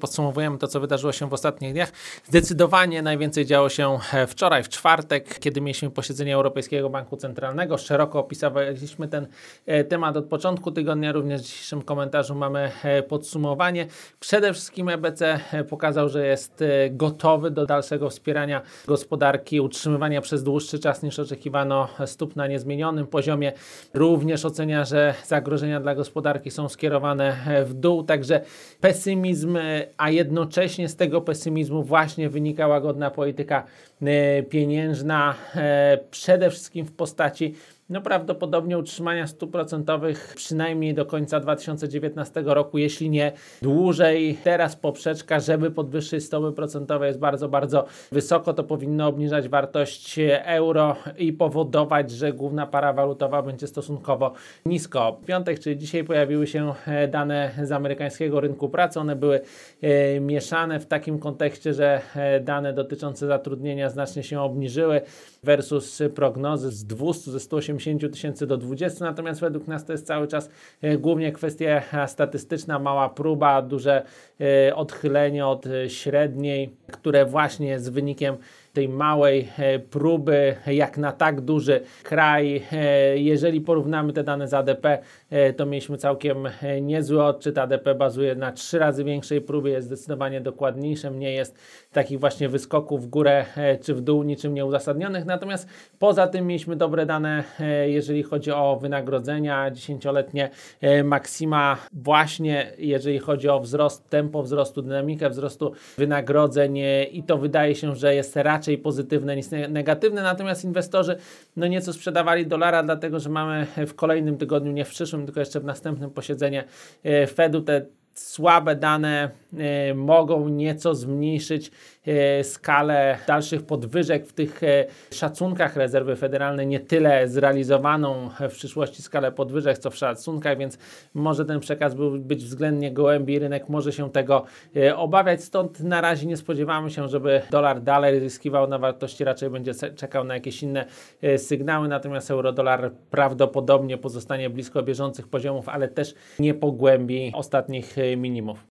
Podsumowujemy to, co wydarzyło się w ostatnich dniach. Zdecydowanie najwięcej działo się e, wczoraj, w czwartek, kiedy mieliśmy posiedzenie Europejskiego Banku Centralnego. Szeroko opisaliśmy ten e, temat od początku tygodnia. Również w dzisiejszym komentarzu mamy e, podsumowanie. Przede wszystkim EBC pokazał, że jest gotowy do dalszego wspierania gospodarki, utrzymywania przez dłuższy czas niż oczekiwano stóp na niezmienionym poziomie. Również ocenia, że zagrożenia dla gospodarki są skierowane w dół, także pesymizm a jednocześnie z tego pesymizmu właśnie wynika łagodna polityka e, pieniężna, e, przede wszystkim w postaci no prawdopodobnie utrzymania stóp procentowych przynajmniej do końca 2019 roku, jeśli nie dłużej. Teraz poprzeczka, żeby podwyższyć stopy procentowe jest bardzo, bardzo wysoko. To powinno obniżać wartość euro i powodować, że główna para walutowa będzie stosunkowo nisko. W piątek, czyli dzisiaj pojawiły się e, dane z amerykańskiego rynku pracy. One były mieszane w takim kontekście, że e, dane dotyczące zatrudnienia znacznie się obniżyły versus prognozy z 200 ze 180 tysięcy do 20, natomiast według nas to jest cały czas e, głównie kwestia statystyczna, mała próba, duże e, odchylenie od średniej, które właśnie jest wynikiem tej małej e, próby, jak na tak duży kraj. E, jeżeli porównamy te dane z ADP, e, to mieliśmy całkiem niezły odczyt. ADP bazuje na trzy razy większej próbie, jest zdecydowanie dokładniejszym, nie jest takich właśnie wyskoków w górę czy w dół, niczym nieuzasadnionych. Natomiast poza tym mieliśmy dobre dane, jeżeli chodzi o wynagrodzenia, dziesięcioletnie maksima, właśnie jeżeli chodzi o wzrost, tempo wzrostu, dynamikę wzrostu wynagrodzeń i to wydaje się, że jest raczej raczej pozytywne niż negatywne, natomiast inwestorzy no nieco sprzedawali dolara, dlatego że mamy w kolejnym tygodniu, nie w przyszłym, tylko jeszcze w następnym posiedzenie e, Fedu. Te słabe dane e, mogą nieco zmniejszyć e, skalę dalszych podwyżek w tych e, szacunkach. Rezerwy federalnej, nie tyle zrealizowaną w przyszłości skalę podwyżek, co w szacunkach, więc może ten przekaz był, być względnie gołębi, rynek może się tego obawiać, stąd na razie nie spodziewamy się, żeby dolar dalej zyskiwał na wartości, raczej będzie czekał na jakieś inne sygnały, natomiast euro-dolar prawdopodobnie pozostanie blisko bieżących poziomów, ale też nie pogłębi ostatnich минимов.